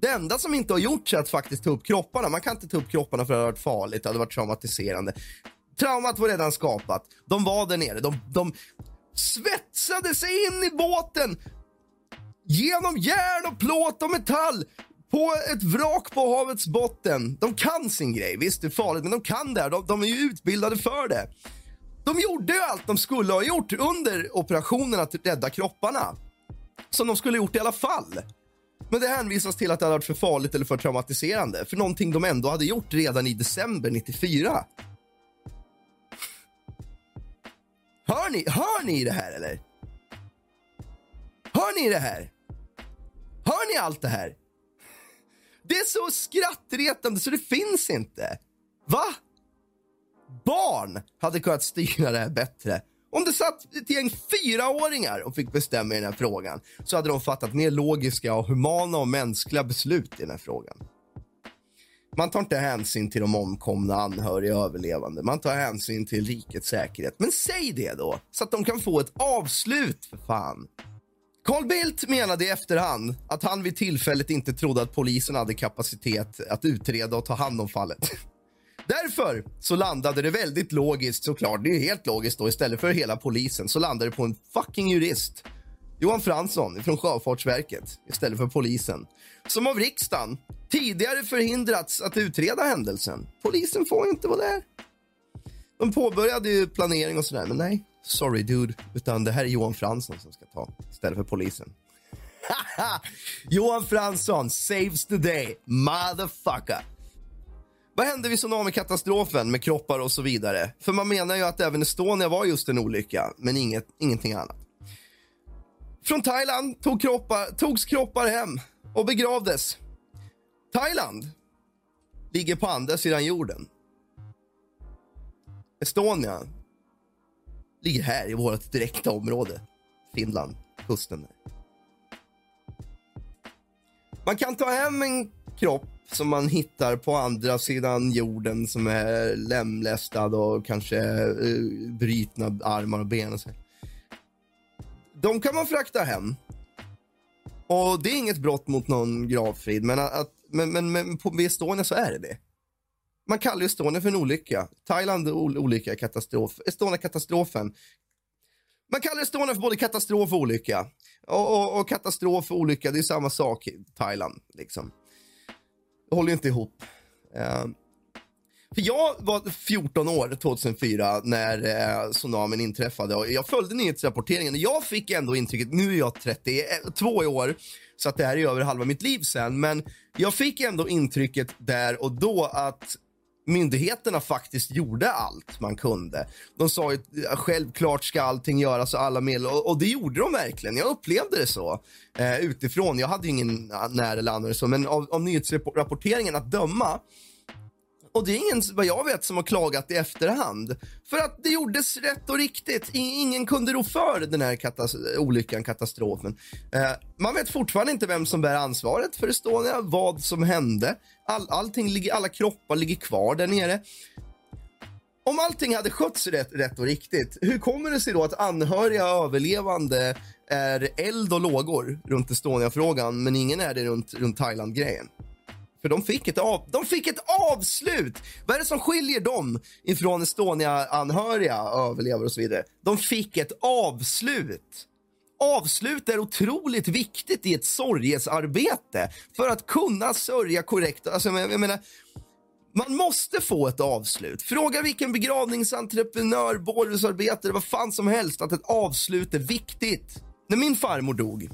Det enda som inte har gjorts är att faktiskt ta upp kropparna. Man kan inte ta upp kropparna för det hade varit farligt, det hade varit traumatiserande. Traumat var redan skapat. De var där nere. De, de svetsade sig in i båten genom järn och plåt och metall på ett vrak på havets botten. De kan sin grej. Visst, det är farligt, men de kan det. De, de är ju utbildade för det. De gjorde ju allt de skulle ha gjort under operationen att rädda kropparna. Som de skulle ha gjort i alla fall. Men det hänvisas till att det hade varit för farligt eller för traumatiserande. För någonting de ändå hade gjort redan i december 94. Hör ni, hör ni det här eller? Hör ni det här? Hör ni allt det här? Det är så skrattretande så det finns inte. Va? Barn hade kunnat styra det här bättre. Om det satt ett gäng fyraåringar och fick bestämma i den här frågan så hade de fattat mer logiska och humana och mänskliga beslut i den här frågan. Man tar inte hänsyn till de omkomna anhöriga och överlevande. Man tar hänsyn till rikets säkerhet. Men säg det då, så att de kan få ett avslut för fan. Carl Bildt menade i efterhand att han vid tillfället inte trodde att polisen hade kapacitet att utreda och ta hand om fallet. (laughs) Därför så landade det väldigt logiskt såklart. Det är helt logiskt då. Istället för hela polisen så landade det på en fucking jurist. Johan Fransson från Sjöfartsverket istället för polisen. Som av riksdagen tidigare förhindrats att utreda händelsen. Polisen får inte vara där. De påbörjade ju planering och sådär, men nej sorry dude, utan det här är Johan Fransson som ska ta istället för polisen. (laughs) Johan Fransson saves the day, motherfucker. Vad hände vid tsunamikatastrofen med kroppar och så vidare? För man menar ju att även Estonia var just en olycka, men inget, ingenting annat. Från Thailand tog kroppar, togs kroppar hem och begravdes. Thailand ligger på andra sidan jorden. Estonia ligger här i vårt direkta område. Finland, kusten. Där. Man kan ta hem en kropp som man hittar på andra sidan jorden som är lemlästad och kanske uh, brytna armar och ben. Och så. De kan man frakta hem. Och det är inget brott mot någon gravfrid, men, att, men, men, men på Estonia så är det det. Man kallar Estonia för en olycka. Thailand olycka, katastrof. Estonia-katastrofen. Man kallar Estonia för både katastrof och olycka. Och, och, och katastrof och olycka, det är samma sak i Thailand. Liksom. Det håller inte ihop. Uh, för jag var 14 år 2004 när eh, tsunamin inträffade och jag följde nyhetsrapporteringen och jag fick ändå intrycket, nu är jag 32 eh, i år, så att det här är över halva mitt liv sen, men jag fick ändå intrycket där och då att myndigheterna faktiskt gjorde allt man kunde. De sa ju eh, självklart ska allting göras och alla medel och, och det gjorde de verkligen. Jag upplevde det så eh, utifrån. Jag hade ju ingen ah, nära eller annorlunda så, men av, av nyhetsrapporteringen att döma och det är ingen, vad jag vet, som har klagat i efterhand. För att det gjordes rätt och riktigt. Ingen kunde rå för den här katas olyckan, katastrofen. Eh, man vet fortfarande inte vem som bär ansvaret för Estonia, vad som hände. All, allting ligger, alla kroppar ligger kvar där nere. Om allting hade skötts rätt, rätt och riktigt, hur kommer det sig då att anhöriga överlevande är eld och lågor runt Estonia-frågan, men ingen är det runt, runt Thailand-grejen? För de fick, ett av, de fick ett avslut! Vad är det som skiljer dem ifrån Estonia-anhöriga, överlevare och så vidare? De fick ett avslut. Avslut är otroligt viktigt i ett sorgesarbete för att kunna sörja korrekt. Alltså, jag menar, man måste få ett avslut. Fråga vilken begravningsentreprenör, borrhusarbetare, vad fan som helst att ett avslut är viktigt. När min farmor dog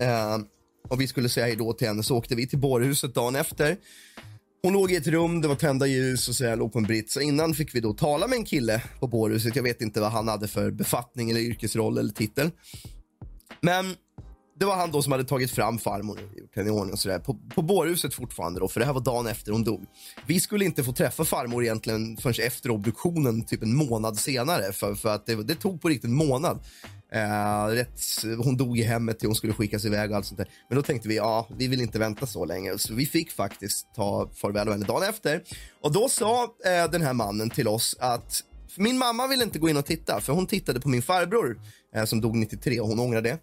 eh, och vi skulle säga hejdå till henne så åkte vi till bårhuset dagen efter. Hon låg i ett rum, det var tända ljus och så jag låg på en brits. Innan fick vi då tala med en kille på bårhuset. Jag vet inte vad han hade för befattning eller yrkesroll eller titel. Men det var han då som hade tagit fram farmor och gjort henne i ordning och sådär. På, på bårhuset fortfarande då, för det här var dagen efter hon dog. Vi skulle inte få träffa farmor egentligen förrän efter obduktionen, typ en månad senare. För, för att det, det tog på riktigt en månad. Eh, rätt, hon dog i hemmet till hon skulle skickas iväg och allt sånt där. Men då tänkte vi, ja, vi vill inte vänta så länge. Så vi fick faktiskt ta farväl av henne dagen efter. Och då sa eh, den här mannen till oss att min mamma ville inte gå in och titta, för hon tittade på min farbror eh, som dog 93 och hon ångrar det.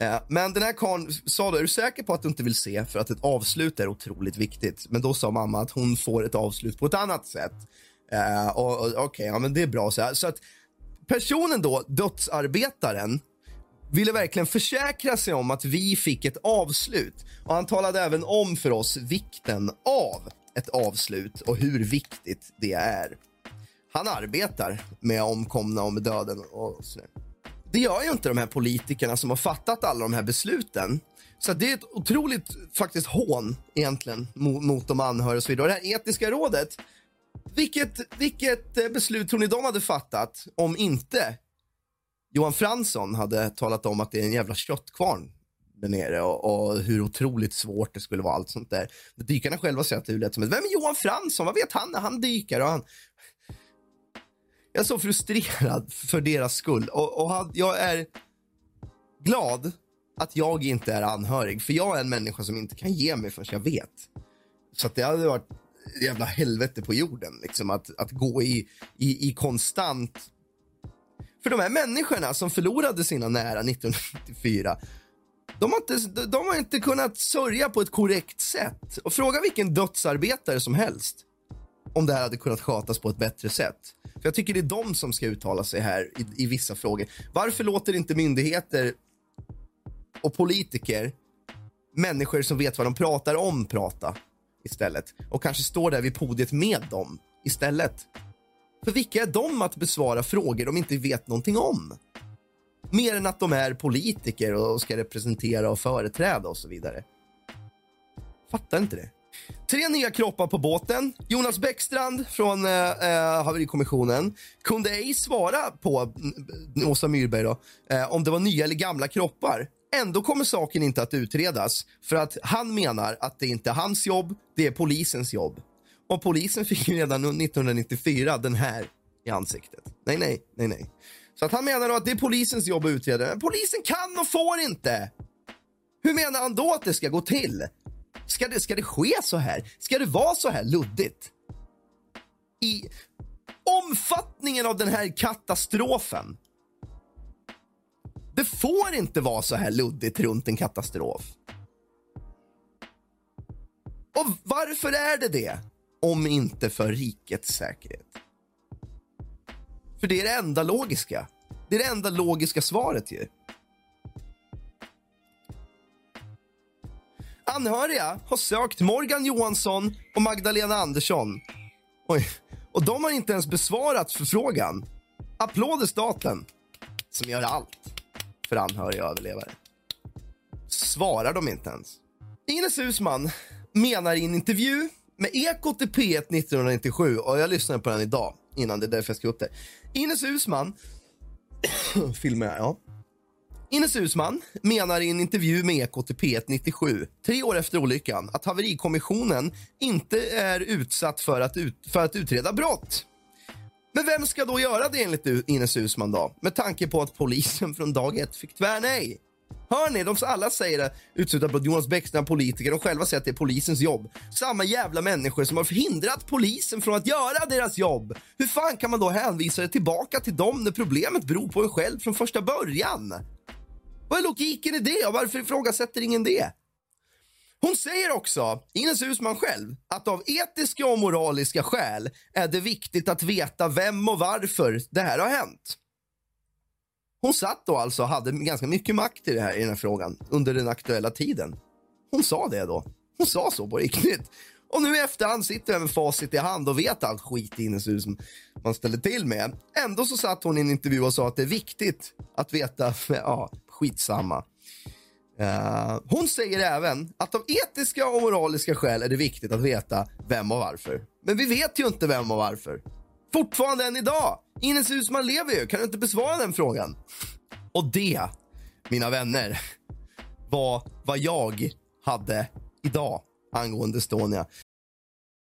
Eh, men den här karln sa då, är du säker på att du inte vill se? För att ett avslut är otroligt viktigt. Men då sa mamma att hon får ett avslut på ett annat sätt. Uh, och, och Okej, okay, ja, men det är bra. Så, här. så att personen då, dödsarbetaren, ville verkligen försäkra sig om att vi fick ett avslut. Och Han talade även om för oss vikten av ett avslut och hur viktigt det är. Han arbetar med omkomna och med döden och sådär. Det gör ju inte de här politikerna som har fattat alla de här besluten. Så det är ett otroligt faktiskt hån egentligen mot, mot de anhöriga och så vidare. Och det här etiska rådet vilket, vilket eh, beslut tror ni de hade fattat om inte Johan Fransson hade talat om att det är en jävla köttkvarn där nere och, och, hur otroligt svårt det skulle vara. allt sånt där. Dykarna själva säger att det är lätt som ett, Vem är Johan Fransson? Vad vet han när han dyker? Och han... Jag är så frustrerad för deras skull och, och jag är glad att jag inte är anhörig, för jag är en människa som inte kan ge mig förrän jag vet. Så att det hade varit jävla helvete på jorden. Liksom, att, att gå i, i, i konstant... För de här människorna som förlorade sina nära 1994 de har, inte, de har inte kunnat sörja på ett korrekt sätt. Och Fråga vilken dödsarbetare som helst om det här hade kunnat skötas på ett bättre sätt. För Jag tycker det är de som ska uttala sig här i, i vissa frågor. Varför låter inte myndigheter och politiker människor som vet vad de pratar om prata? Istället och kanske står där vid podiet med dem istället. För vilka är de att besvara frågor de inte vet någonting om? Mer än att de är politiker och ska representera och företräda och så vidare. Fattar inte det. Tre nya kroppar på båten. Jonas Bäckstrand från eh, eh haverikommissionen kunde ej svara på mm, Åsa Myrberg då, eh, om det var nya eller gamla kroppar. Ändå kommer saken inte att utredas för att han menar att det inte är hans jobb, det är polisens jobb. Och polisen fick ju redan 1994 den här i ansiktet. Nej, nej, nej, nej. Så att han menar då att det är polisens jobb att utreda. Men polisen kan och får inte. Hur menar han då att det ska gå till? Ska det, ska det ske så här? Ska det vara så här luddigt? I omfattningen av den här katastrofen. Det får inte vara så här luddigt runt en katastrof. Och varför är det det? Om inte för rikets säkerhet. För det är det enda logiska. Det är det enda logiska svaret ju. Anhöriga har sökt Morgan Johansson och Magdalena Andersson. Oj. Och de har inte ens besvarat förfrågan. Applåder staten, som gör allt för anhöriga överlevare. Svarar de inte ens. Ines Husman menar i en intervju med Ekot i P1 1997, och jag lyssnade på den idag innan, det är därför jag skrev upp det. Ines Husman, (coughs) filmar jag, ja. Ines Husman menar i en intervju med Ekot i P1 97, tre år efter olyckan, att haverikommissionen inte är utsatt för att, ut, för att utreda brott. Men vem ska då göra det enligt Ines Husman då? Med tanke på att polisen från dag ett fick tvärnej. Hör ni? De alla säger det utslutat på Jonas Bäckström, politiker, de själva säger att det är polisens jobb. Samma jävla människor som har förhindrat polisen från att göra deras jobb. Hur fan kan man då hänvisa det tillbaka till dem när problemet beror på en själv från första början? Vad är logiken i det och varför ifrågasätter ingen det? Hon säger också, Ines Husman själv, att av etiska och moraliska skäl är det viktigt att veta vem och varför det här har hänt. Hon satt då alltså och hade ganska mycket makt i, det här, i den här frågan under den aktuella tiden. Hon sa det då. Hon sa så på riktigt. Och nu i efterhand sitter jag med facit i hand och vet allt skit Ines Husman man ställer till med. Ändå så satt hon i en intervju och sa att det är viktigt att veta, (laughs) ja, skitsamma. Uh, hon säger även att av etiska och moraliska skäl är det viktigt att veta vem och varför. Men vi vet ju inte vem och varför. Fortfarande än idag. Ines Husman lever ju. Kan du inte besvara den frågan? Och det, mina vänner, var vad jag hade idag angående Estonia.